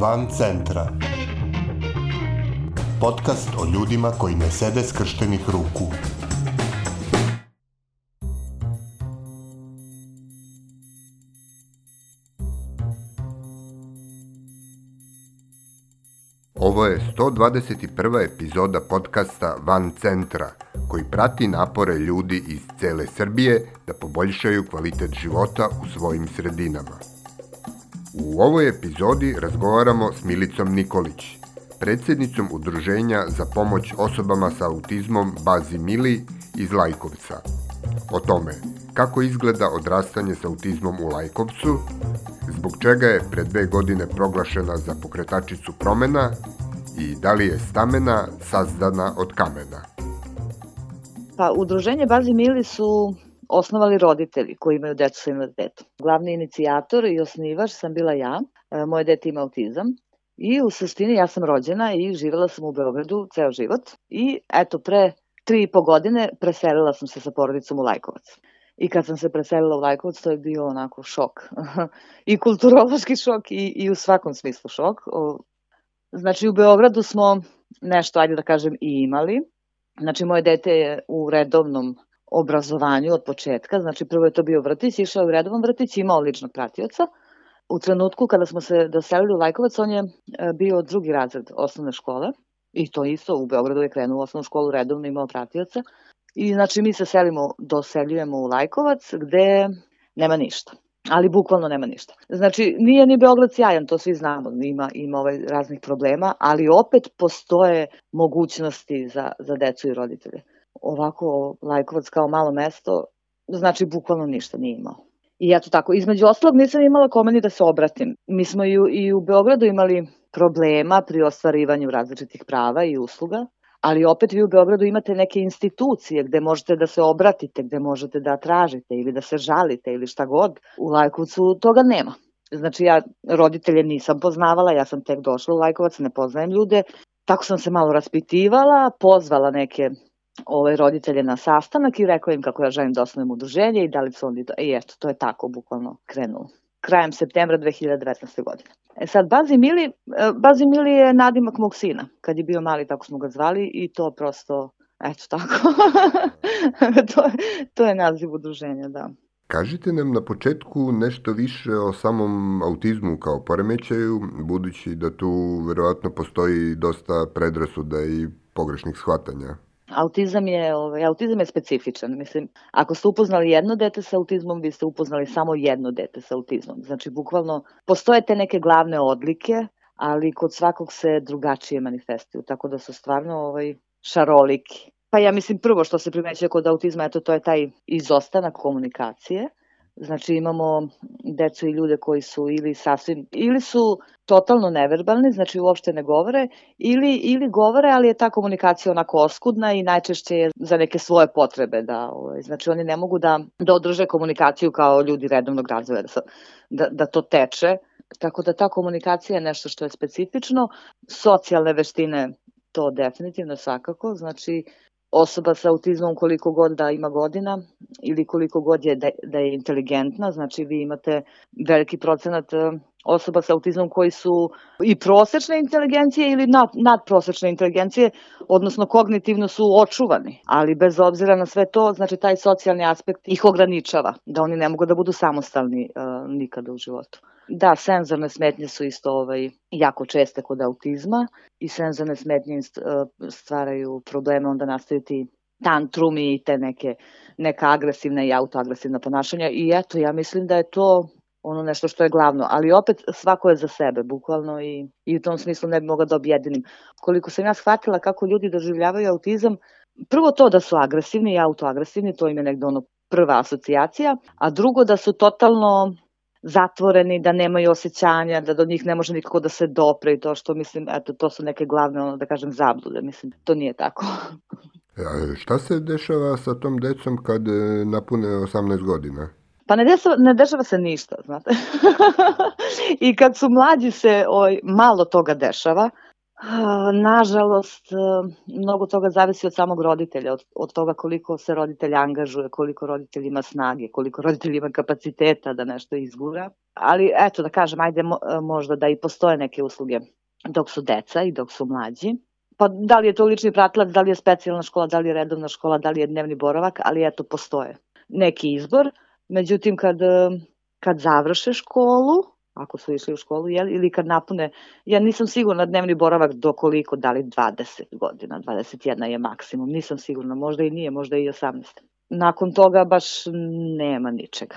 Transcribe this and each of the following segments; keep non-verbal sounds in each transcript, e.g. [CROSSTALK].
Van centra. Podcast o ljudima koji ne sede skrštenih ruku. Ovo je 121. epizoda podcasta Van centra, koji prati napore ljudi iz cele Srbije da poboljšaju kvalitet života u svojim sredinama. U ovoj epizodi razgovaramo s Milicom Nikolić, predsjednicom Udruženja za pomoć osobama sa autizmom Bazi Mili iz Lajkovca. O tome kako izgleda odrastanje sa autizmom u Lajkovcu, zbog čega je pre dve godine proglašena za pokretačicu promena i da li je stamena sazdana od kamena. Pa, udruženje Bazi Mili su osnovali roditelji koji imaju decu sa invaliditetom. Glavni inicijator i osnivač sam bila ja, e, moje dete ima autizam i u suštini ja sam rođena i živela sam u Beogradu ceo život i eto pre tri i po godine preselila sam se sa porodicom u Lajkovac. I kad sam se preselila u Lajkovac, to je bio onako šok. [LAUGHS] I kulturološki šok i, i u svakom smislu šok. Znači u Beogradu smo nešto, ajde da kažem, i imali. Znači moje dete je u redovnom obrazovanju od početka, znači prvo je to bio vrtić, išao u redovan vrtić, imao ličnog pratioca. U trenutku kada smo se doselili u Lajkovac, on je e, bio drugi razred osnovne škole i to isto u Beogradu je krenuo u osnovnu školu redovno imao pratioca. I znači mi se selimo, doseljujemo u Lajkovac gde nema ništa ali bukvalno nema ništa. Znači, nije ni Beograd sjajan, to svi znamo, ima, ima ovaj raznih problema, ali opet postoje mogućnosti za, za decu i roditelje ovako Lajkovac kao malo mesto, znači bukvalno ništa nije imao. I eto tako, između ostalog nisam imala kome ni da se obratim. Mi smo i u, i u Beogradu imali problema pri ostvarivanju različitih prava i usluga, ali opet vi u Beogradu imate neke institucije gde možete da se obratite, gde možete da tražite ili da se žalite ili šta god. U Lajkovcu toga nema. Znači ja roditelje nisam poznavala, ja sam tek došla u Lajkovac, ne poznajem ljude. Tako sam se malo raspitivala, pozvala neke ovaj, roditelje na sastanak i rekao im kako ja želim da osnovim udruženje i da li su oni... To... I eto, to je tako bukvalno krenulo. Krajem septembra 2019. godine. E sad, Bazi Mili, e, je nadimak mog sina. Kad je bio mali, tako smo ga zvali i to prosto, eto tako. [LAUGHS] to, to je naziv udruženja, da. Kažite nam na početku nešto više o samom autizmu kao poremećaju, budući da tu verovatno postoji dosta predrasuda i pogrešnih shvatanja. Autizam je, ovaj, autizam je specifičan. Mislim, ako ste upoznali jedno dete sa autizmom, vi ste upoznali samo jedno dete sa autizmom. Znači, bukvalno, postoje te neke glavne odlike, ali kod svakog se drugačije manifestuju, tako da su stvarno ovaj, šaroliki. Pa ja mislim prvo što se primećuje kod autizma, eto to je taj izostanak komunikacije, Znači imamo decu i ljude koji su ili sasvim, ili su totalno neverbalni, znači uopšte ne govore, ili, ili govore, ali je ta komunikacija onako oskudna i najčešće je za neke svoje potrebe. Da, ovaj, znači oni ne mogu da, da održe komunikaciju kao ljudi redovnog razvoja, da, da, da to teče. Tako da ta komunikacija je nešto što je specifično. Socijalne veštine to definitivno svakako, znači osoba sa autizmom koliko god da ima godina ili koliko god je da, da je inteligentna, znači vi imate veliki procenat osoba sa autizmom koji su i prosečne inteligencije ili nad, nadprosečne inteligencije, odnosno kognitivno su očuvani, ali bez obzira na sve to, znači taj socijalni aspekt ih ograničava, da oni ne mogu da budu samostalni uh, nikada u životu. Da, senzorne smetnje su isto ovaj, jako česte kod autizma i senzorne smetnje e, stvaraju probleme, onda nastaju ti tantrumi i te neke, neka agresivna i autoagresivna ponašanja i eto, ja mislim da je to ono nešto što je glavno, ali opet svako je za sebe, bukvalno i, i u tom smislu ne bi mogla da objedinim. Koliko sam ja shvatila kako ljudi doživljavaju autizam, prvo to da su agresivni i autoagresivni, to im je negde ono prva asocijacija, a drugo da su totalno zatvoreni, da nemaju osjećanja, da do njih ne može nikako da se dopre i to što mislim, eto, to su neke glavne, ono, da kažem, zablude, mislim, to nije tako. [LAUGHS] A šta se dešava sa tom decom kad e, napune 18 godina? Pa ne dešava, ne dešava se ništa, znate. [LAUGHS] I kad su mlađi se oj, malo toga dešava, Nažalost, mnogo toga zavisi od samog roditelja, od, od toga koliko se roditelj angažuje, koliko roditelj ima snage, koliko roditelj ima kapaciteta da nešto izgura. Ali eto da kažem, ajde možda da i postoje neke usluge dok su deca i dok su mlađi. Pa da li je to lični pratilac, da li je specijalna škola, da li je redovna škola, da li je dnevni boravak, ali eto postoje neki izbor. Međutim, kad, kad završe školu, ako su išli u školu, jel, ili kad napune, ja nisam sigurna dnevni boravak do koliko, da li 20 godina, 21 je maksimum, nisam sigurna, možda i nije, možda i 18. Nakon toga baš nema ničega.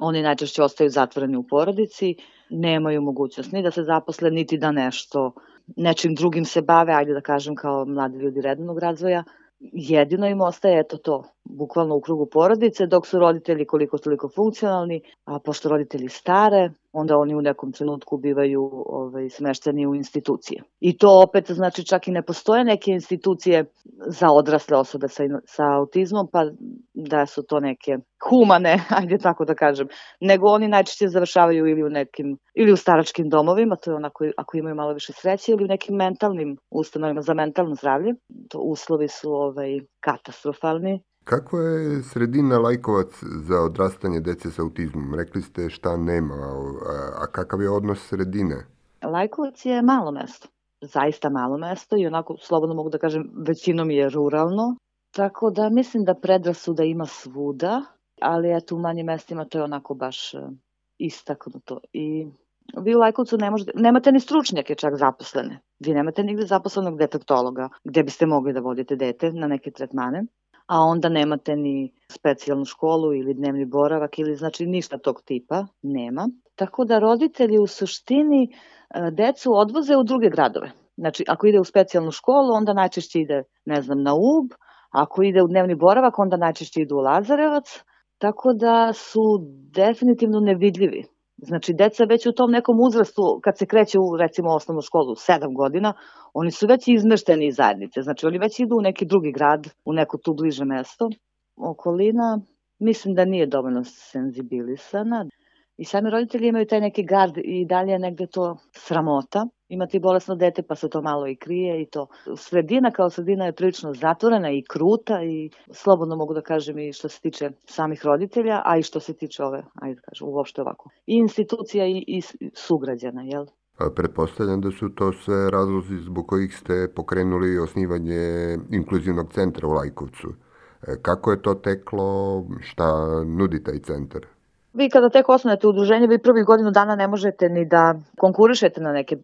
Oni najčešće ostaju zatvoreni u porodici, nemaju mogućnost ni da se zaposle, niti da nešto, nečim drugim se bave, ajde da kažem kao mladi ljudi rednog razvoja, jedino im ostaje eto to, bukvalno u krugu porodice, dok su roditelji koliko toliko funkcionalni, a pošto roditelji stare, onda oni u nekom trenutku bivaju ovaj, smešteni u institucije. I to opet znači čak i ne postoje neke institucije za odrasle osobe sa, sa autizmom, pa da su to neke humane, [LAUGHS] ajde tako da kažem, nego oni najčešće završavaju ili u nekim, ili u staračkim domovima, to je onako ako imaju malo više sreće, ili u nekim mentalnim ustanovima za mentalno zdravlje. To uslovi su ovaj, katastrofalni Kakva je sredina Lajkovac za odrastanje dece sa autizmom? Rekli ste šta nema, a kakav je odnos sredine? Lajkovac je malo mesto, zaista malo mesto i onako, slobodno mogu da kažem, većinom je ruralno, tako da mislim da predrasuda ima svuda, ali eto u manjim mestima to je onako baš e, istaknuto. I vi u Lajkovcu ne možete, nemate ni stručnjake čak zaposlene. Vi nemate nigde zaposlenog defektologa gde biste mogli da vodite dete na neke tretmane a onda nemate ni specijalnu školu ili dnevni boravak ili znači ništa tog tipa nema. Tako da roditelji u suštini e, decu odvoze u druge gradove. Znači, ako ide u specijalnu školu, onda najčešće ide, ne znam, na UB, ako ide u dnevni boravak, onda najčešće idu u Lazarevac, tako da su definitivno nevidljivi Znači, deca već u tom nekom uzrastu, kad se kreće u, recimo, osnovnu školu, sedam godina, oni su već izmešteni iz zajednice. Znači, oni već idu u neki drugi grad, u neko tu bliže mesto. Okolina, mislim da nije dovoljno senzibilisana. I sami roditelji imaju taj neki gard i dalje je negde to sramota. Imati bolesno dete pa se to malo i krije i to. Sredina kao sredina je prilično zatvorena i kruta i slobodno mogu da kažem i što se tiče samih roditelja, a i što se tiče ove, ajde da kažem, uopšte ovako. I institucija i, i sugrađana, jel? A pretpostavljam da su to sve razlozi zbog kojih ste pokrenuli osnivanje inkluzivnog centra u Lajkovcu. E, kako je to teklo, šta nudi taj centar? Vi kada tek osnovete udruženje, vi prvi godinu dana ne možete ni da konkurišete na neke e,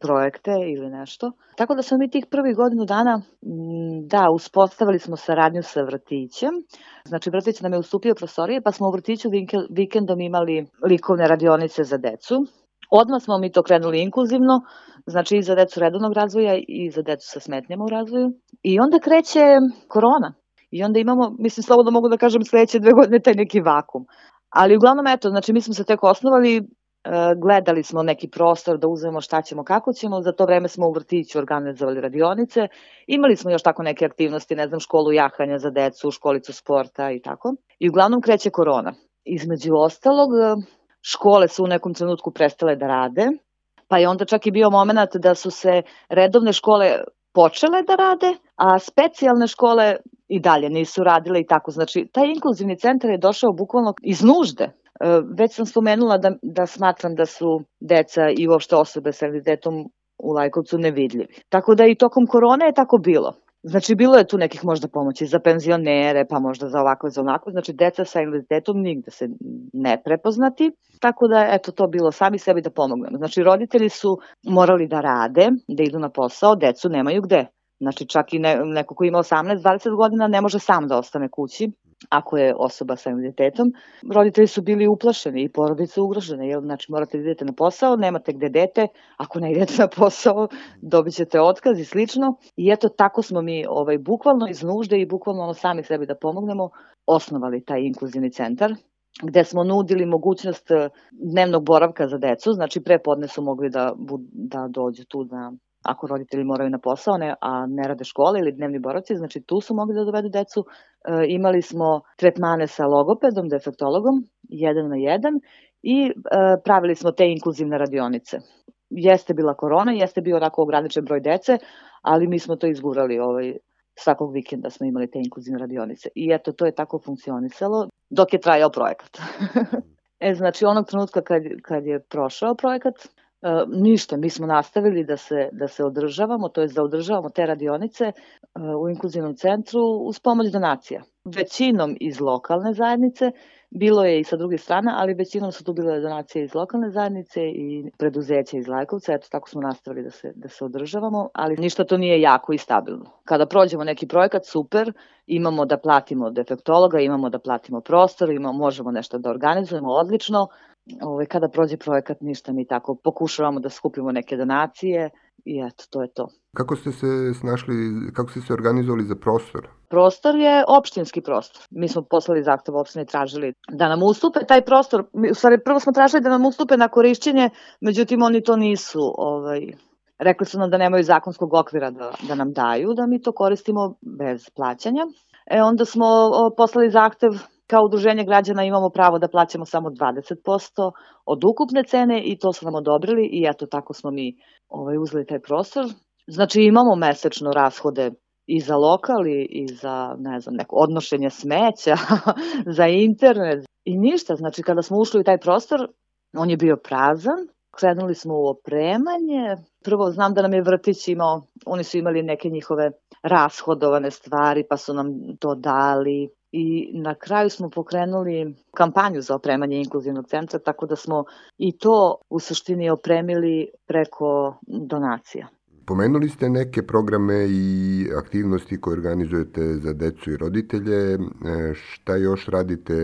projekte ili nešto. Tako da smo mi tih prvih godinu dana, da, uspostavili smo saradnju sa vrtićem. Znači, vrtić nam je ustupio prostorije, pa smo u vrtiću vikendom imali likovne radionice za decu. Odmah smo mi to krenuli inkluzivno, znači i za decu redovnog razvoja i za decu sa smetnjama u razvoju. I onda kreće korona. I onda imamo, mislim, slobodno mogu da kažem, sledeće dve godine taj neki vakum. Ali uglavnom, eto, znači mi smo se tek osnovali, e, gledali smo neki prostor da uzmemo šta ćemo, kako ćemo, za to vreme smo u vrtiću organizovali radionice, imali smo još tako neke aktivnosti, ne znam, školu jahanja za decu, školicu sporta i tako. I uglavnom kreće korona. Između ostalog, e, škole su u nekom trenutku prestale da rade, pa je onda čak i bio moment da su se redovne škole počele da rade, a specijalne škole i dalje nisu radile i tako. Znači, taj inkluzivni centar je došao bukvalno iz nužde. E, već sam spomenula da, da smatram da su deca i uopšte osobe sa invaliditetom u Lajkovcu nevidljivi. Tako da i tokom korone je tako bilo. Znači, bilo je tu nekih možda pomoći za penzionere, pa možda za ovako, za onako. Znači, deca sa invaliditetom nigde se ne prepoznati. Tako da, eto, to bilo sami sebi da pomognemo. Znači, roditelji su morali da rade, da idu na posao, decu nemaju gde. Znači čak i ne, neko ko ima 18-20 godina ne može sam da ostane kući ako je osoba sa invaliditetom. Roditelji su bili uplašeni i porodice ugrožene, jer znači morate da idete na posao, nemate gde dete, ako ne idete na posao dobit ćete otkaz i slično. I eto tako smo mi ovaj, bukvalno iz nužde i bukvalno ono sami sebi da pomognemo osnovali taj inkluzivni centar gde smo nudili mogućnost dnevnog boravka za decu, znači pre podne su mogli da, da dođu tu na ako roditelji moraju na posao, ne, a ne rade škole ili dnevni boravci, znači tu su mogli da dovedu decu. E, imali smo tretmane sa logopedom, defektologom, jedan na jedan i e, pravili smo te inkluzivne radionice. jeste bila korona, jeste bio onako ograničen broj dece, ali mi smo to izgurali ovaj, svakog vikenda smo imali te inkluzivne radionice. I eto, to je tako funkcionisalo dok je trajao projekat. [LAUGHS] e, znači, onog trenutka kad, kad je prošao projekat, E, ništa, mi smo nastavili da se, da se održavamo, to je da održavamo te radionice e, u inkluzivnom centru uz pomoć donacija. Većinom iz lokalne zajednice, bilo je i sa druge strane, ali većinom su tu bile donacije iz lokalne zajednice i preduzeća iz Lajkovca, eto tako smo nastavili da se, da se održavamo, ali ništa to nije jako i stabilno. Kada prođemo neki projekat, super, imamo da platimo defektologa, imamo da platimo prostor, imamo, možemo nešto da organizujemo, odlično, ovaj, kada prođe projekat ništa mi tako pokušavamo da skupimo neke donacije i eto, to je to. Kako ste se snašli, kako ste se organizovali za prostor? Prostor je opštinski prostor. Mi smo poslali zahtev opštine i tražili da nam ustupe taj prostor. U stvari, prvo smo tražili da nam ustupe na korišćenje, međutim oni to nisu ovaj, rekli su nam da nemaju zakonskog okvira da, da nam daju, da mi to koristimo bez plaćanja. E, onda smo o, poslali zahtev Kao udruženje građana imamo pravo da plaćamo samo 20% od ukupne cene i to su nam odobrili i eto tako smo mi ovaj, uzeli taj prostor. Znači imamo mesečno rashode i za lokal i, i za, ne znam, neko odnošenje smeća, [LAUGHS] za internet i ništa. Znači kada smo ušli u taj prostor, on je bio prazan, krenuli smo u opremanje. Prvo znam da nam je vrtić imao, oni su imali neke njihove rashodovane stvari pa su nam to dali i na kraju smo pokrenuli kampanju za opremanje inkluzivnog centra, tako da smo i to u suštini opremili preko donacija. Pomenuli ste neke programe i aktivnosti koje organizujete za decu i roditelje. E, šta još radite,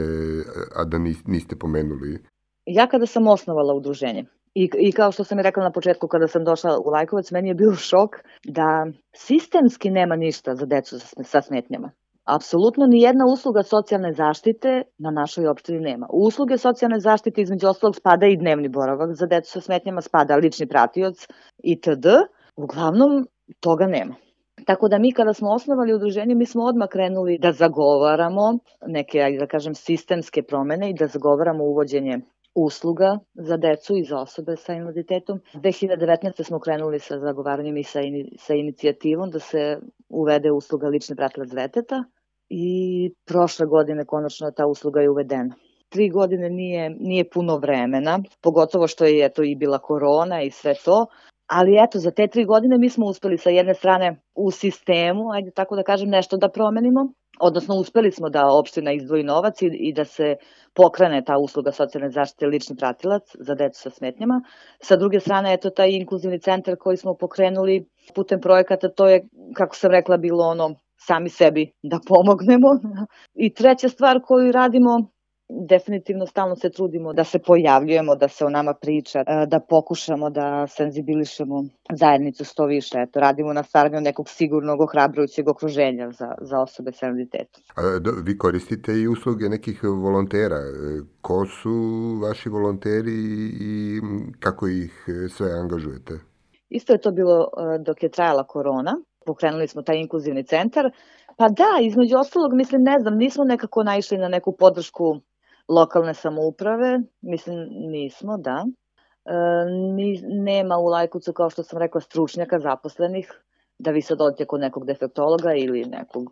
a da niste pomenuli? Ja kada sam osnovala udruženje, I, I kao što sam i rekla na početku kada sam došla u Lajkovac, meni je bio šok da sistemski nema ništa za decu sa smetnjama. Apsolutno ni jedna usluga socijalne zaštite na našoj opštini nema. U usluge socijalne zaštite između ostalog spada i dnevni boravak za decu sa smetnjama, spada lični pratioc itd. Uglavnom toga nema. Tako da mi kada smo osnovali udruženje, mi smo odmah krenuli da zagovaramo neke, da kažem, sistemske promene i da zagovaramo uvođenje usluga za decu i za osobe sa invaliditetom. 2019. smo krenuli sa zagovaranjem i sa, in, sa inicijativom da se uvede usluga lični pratilac deteta i prošle godine konačno ta usluga je uvedena. Tri godine nije, nije puno vremena, pogotovo što je eto i bila korona i sve to, ali eto, za te tri godine mi smo uspeli sa jedne strane u sistemu, ajde tako da kažem, nešto da promenimo, odnosno uspeli smo da opština izdvoji novac i, i da se pokrene ta usluga socijalne zaštite lični pratilac za decu sa smetnjama. Sa druge strane, eto taj inkluzivni centar koji smo pokrenuli putem projekata, to je, kako sam rekla, bilo ono sami sebi da pomognemo. I treća stvar koju radimo definitivno stalno se trudimo da se pojavljujemo, da se o nama priča, e, da pokušamo da senzibilišemo zajednicu što više. Eto, radimo na stvaranju nekog sigurnog, ohrabrujućeg okruženja za, za osobe sa invaliditetom. Vi koristite i usluge nekih volontera. E, ko su vaši volonteri i kako ih e, sve angažujete? Isto je to bilo dok je trajala korona. Pokrenuli smo taj inkluzivni centar. Pa da, između ostalog, mislim, ne znam, nismo nekako naišli na neku podršku lokalne samouprave, mislim nismo, da. E, ni, nema u Lajkucu, kao što sam rekla, stručnjaka zaposlenih, da vi sad odete kod nekog defektologa ili nekog,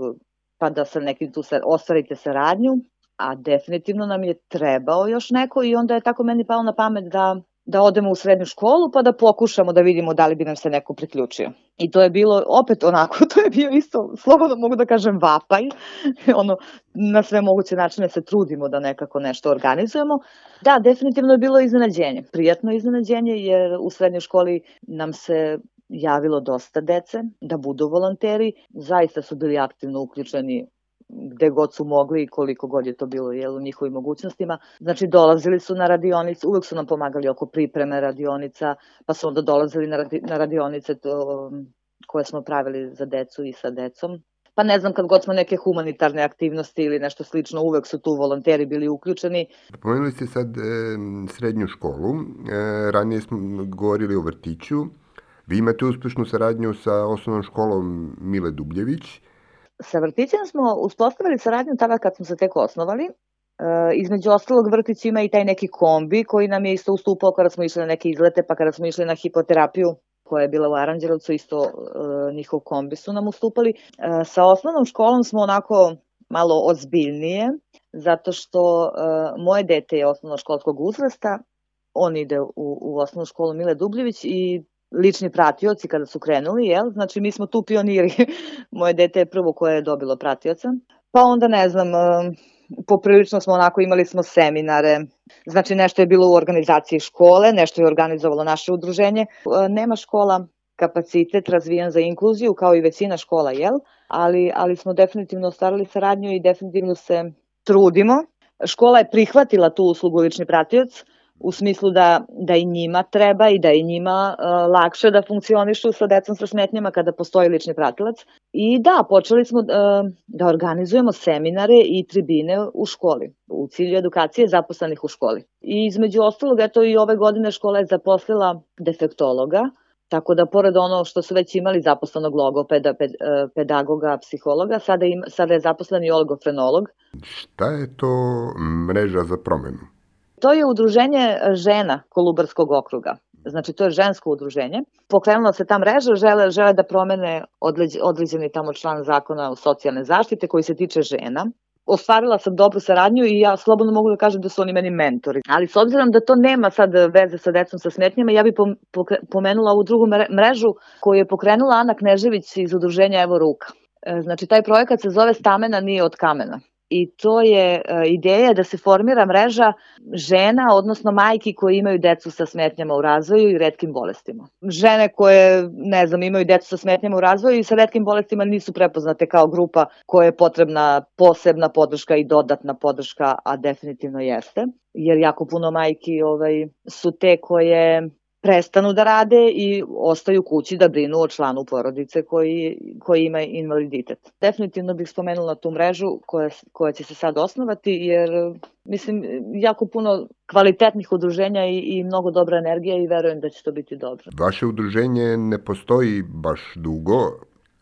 pa da sa nekim tu se, ostvarite saradnju, a definitivno nam je trebao još neko i onda je tako meni palo na pamet da da odemo u srednju školu pa da pokušamo da vidimo da li bi nam se neko priključio. I to je bilo opet onako, [LAUGHS] to je bio isto, slobodno mogu da kažem vapaj, [LAUGHS] ono, na sve moguće načine se trudimo da nekako nešto organizujemo. Da, definitivno je bilo iznenađenje, prijatno iznenađenje jer u srednjoj školi nam se javilo dosta dece da budu volonteri, zaista su bili aktivno uključeni gde god su mogli i koliko god je to bilo jel, u njihovim mogućnostima. Znači dolazili su na radionice, uvek su nam pomagali oko pripreme radionica, pa su onda dolazili na, radi, na radionice to, koje smo pravili za decu i sa decom. Pa ne znam, kad god smo neke humanitarne aktivnosti ili nešto slično, uvek su tu volonteri bili uključeni. Pomenuli ste sad e, srednju školu, e, ranije smo govorili o vrtiću. Vi imate uspešnu saradnju sa osnovnom školom Mile Dubljević. Sa vrtićem smo uspostavili saradnju tada kad smo se tek osnovali. između ostalog vrtić ima i taj neki kombi koji nam je isto ustupao kada smo išli na neke izlete, pa kada smo išli na hipoterapiju koja je bila u Aranđelovcu, isto uh, njihov kombi su nam ustupali. Uh, sa osnovnom školom smo onako malo ozbiljnije, zato što uh, moje dete je osnovnoškolskog uzrasta, on ide u, u osnovnu školu Mile Dubljević i lični pratioci kada su krenuli, jel? Znači mi smo tu pioniri. [LAUGHS] Moje dete je prvo koje je dobilo pratioca. Pa onda ne znam, poprilično smo onako imali smo seminare, znači nešto je bilo u organizaciji škole, nešto je organizovalo naše udruženje. Nema škola kapacitet razvijan za inkluziju kao i većina škola, jel? Ali, ali smo definitivno ostvarili saradnju i definitivno se trudimo. Škola je prihvatila tu uslugu lični pratioc, u smislu da, da i njima treba i da i njima uh, lakše da funkcionišu sa decom sa smetnjama kada postoji lični pratilac. I da, počeli smo uh, da organizujemo seminare i tribine u školi u cilju edukacije zaposlenih u školi. I između ostalog, eto i ove godine škola je zaposlila defektologa, Tako da, pored ono što su već imali zaposlenog logopeda, ped, pedagoga, psihologa, sada, im, sada je zaposlen i olgofrenolog. Šta je to mreža za promenu? To je udruženje žena Kolubarskog okruga. Znači, to je žensko udruženje. Pokrenula se ta mreža, žele, žele da promene određeni tamo član zakona o socijalne zaštite koji se tiče žena. Ostvarila sam dobru saradnju i ja slobodno mogu da kažem da su oni meni mentori. Ali s obzirom da to nema sad veze sa decom sa smetnjama, ja bih pomenula ovu drugu mrežu koju je pokrenula Ana Knežević iz udruženja Evo Ruka. E, znači, taj projekat se zove Stamena nije od kamena i to je e, ideja da se formira mreža žena, odnosno majki koji imaju decu sa smetnjama u razvoju i redkim bolestima. Žene koje, ne znam, imaju decu sa smetnjama u razvoju i sa redkim bolestima nisu prepoznate kao grupa koja je potrebna posebna podrška i dodatna podrška, a definitivno jeste. Jer jako puno majki ovaj, su te koje prestanu da rade i ostaju kući da brinu o članu porodice koji, koji ima invaliditet. Definitivno bih spomenula tu mrežu koja, koja će se sad osnovati jer mislim jako puno kvalitetnih udruženja i, i mnogo dobra energija i verujem da će to biti dobro. Vaše udruženje ne postoji baš dugo,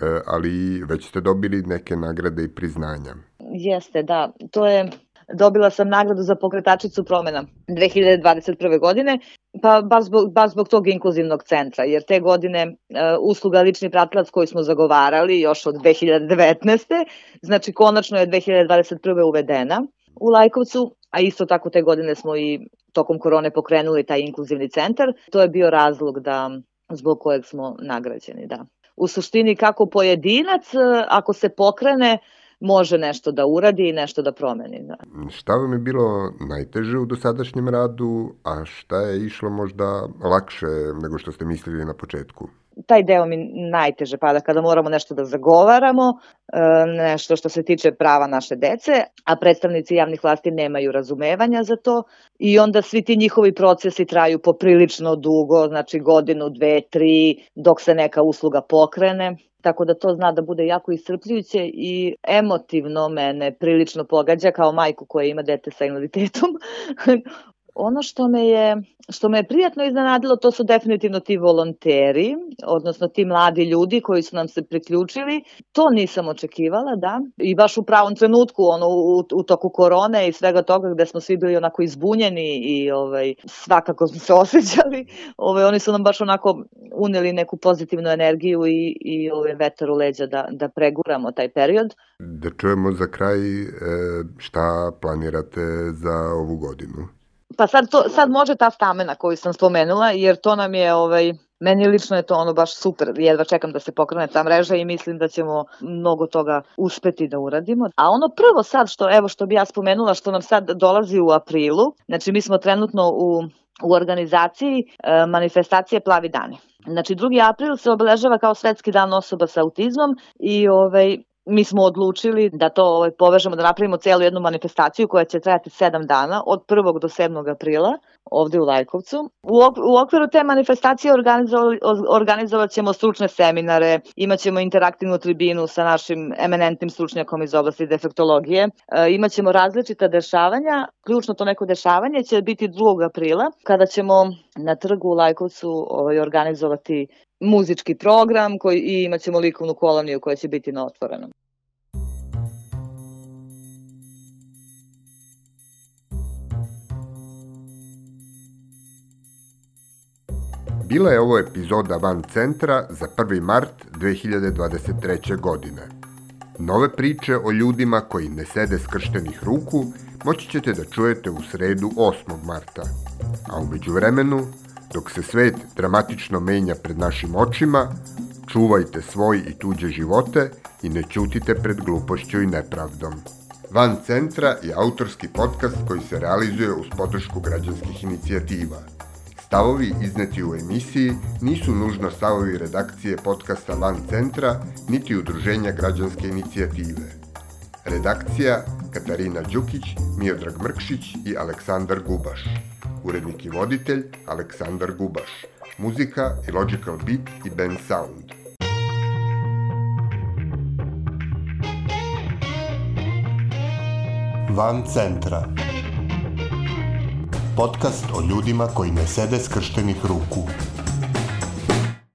e, ali već ste dobili neke nagrade i priznanja. Jeste, da. To je dobila sam nagradu za pokretačicu promena 2021. godine, pa baš zbog, baš zbog tog inkluzivnog centra, jer te godine uh, usluga lični pratilac koju smo zagovarali još od 2019. Znači, konačno je 2021. uvedena u Lajkovcu, a isto tako te godine smo i tokom korone pokrenuli taj inkluzivni centar. To je bio razlog da zbog kojeg smo nagrađeni, da. U suštini kako pojedinac, e, ako se pokrene, može nešto da uradi i nešto da promeni. Da. Šta vam je bilo najteže u dosadašnjem radu, a šta je išlo možda lakše nego što ste mislili na početku? taj deo mi najteže pada kada moramo nešto da zagovaramo, e, nešto što se tiče prava naše dece, a predstavnici javnih vlasti nemaju razumevanja za to i onda svi ti njihovi procesi traju poprilično dugo, znači godinu, dve, tri, dok se neka usluga pokrene. Tako da to zna da bude jako iscrpljujuće i emotivno mene prilično pogađa kao majku koja ima dete sa invaliditetom. [LAUGHS] Ono što me je što me je prijatno iznenadilo to su definitivno ti volonteri, odnosno ti mladi ljudi koji su nam se priključili. To nisam očekivala, da. I baš u pravom trenutku, ono, u, u toku korone i svega toga gde smo svi bili onako izbunjeni i ovaj, svakako smo se [LAUGHS] osjećali. Ovaj, oni su nam baš onako uneli neku pozitivnu energiju i, i ovaj, vetar u leđa da, da preguramo taj period. Da čujemo za kraj e, šta planirate za ovu godinu. Pa sad, to, sad može ta stamena koju sam spomenula, jer to nam je, ovaj, meni lično je to ono baš super, jedva čekam da se pokrene ta mreža i mislim da ćemo mnogo toga uspeti da uradimo. A ono prvo sad što, evo što bi ja spomenula, što nam sad dolazi u aprilu, znači mi smo trenutno u u organizaciji e, manifestacije Plavi dani. Znači 2. april se obeležava kao svetski dan osoba sa autizmom i ovaj mi smo odlučili da to ovaj, povežemo, da napravimo celu jednu manifestaciju koja će trajati 7 dana, od 1. do 7. aprila, ovde u Lajkovcu. U, u okviru te manifestacije organizovat ćemo stručne seminare, imaćemo interaktivnu tribinu sa našim eminentnim stručnjakom iz oblasti defektologije, e, imaćemo različita dešavanja, ključno to neko dešavanje će biti 2. aprila, kada ćemo na trgu u Lajkovcu ovaj, organizovati muzički program koji, i imat ćemo likovnu koloniju koja će biti na otvorenom. Bila je ovo epizoda Van centra za 1. mart 2023. godine. Nove priče o ljudima koji ne sede skrštenih ruku – moći ćete da čujete u sredu 8. marta. A umeđu vremenu, dok se svet dramatično menja pred našim očima, čuvajte svoj i tuđe živote i ne ćutite pred glupošću i nepravdom. Van Centra je autorski podcast koji se realizuje uz podršku građanskih inicijativa. Stavovi izneti u emisiji nisu nužno stavovi redakcije podcasta Van Centra niti udruženja građanske inicijative. Redakcija Katarina Đukić, Miodrag Mrkšić i Aleksandar Gubaš. Urednik i voditelj Aleksandar Gubaš. Muzika i Logical Beat i Ben Sound. Van centra. Podcast o ljudima koji ne sede skrštenih ruku.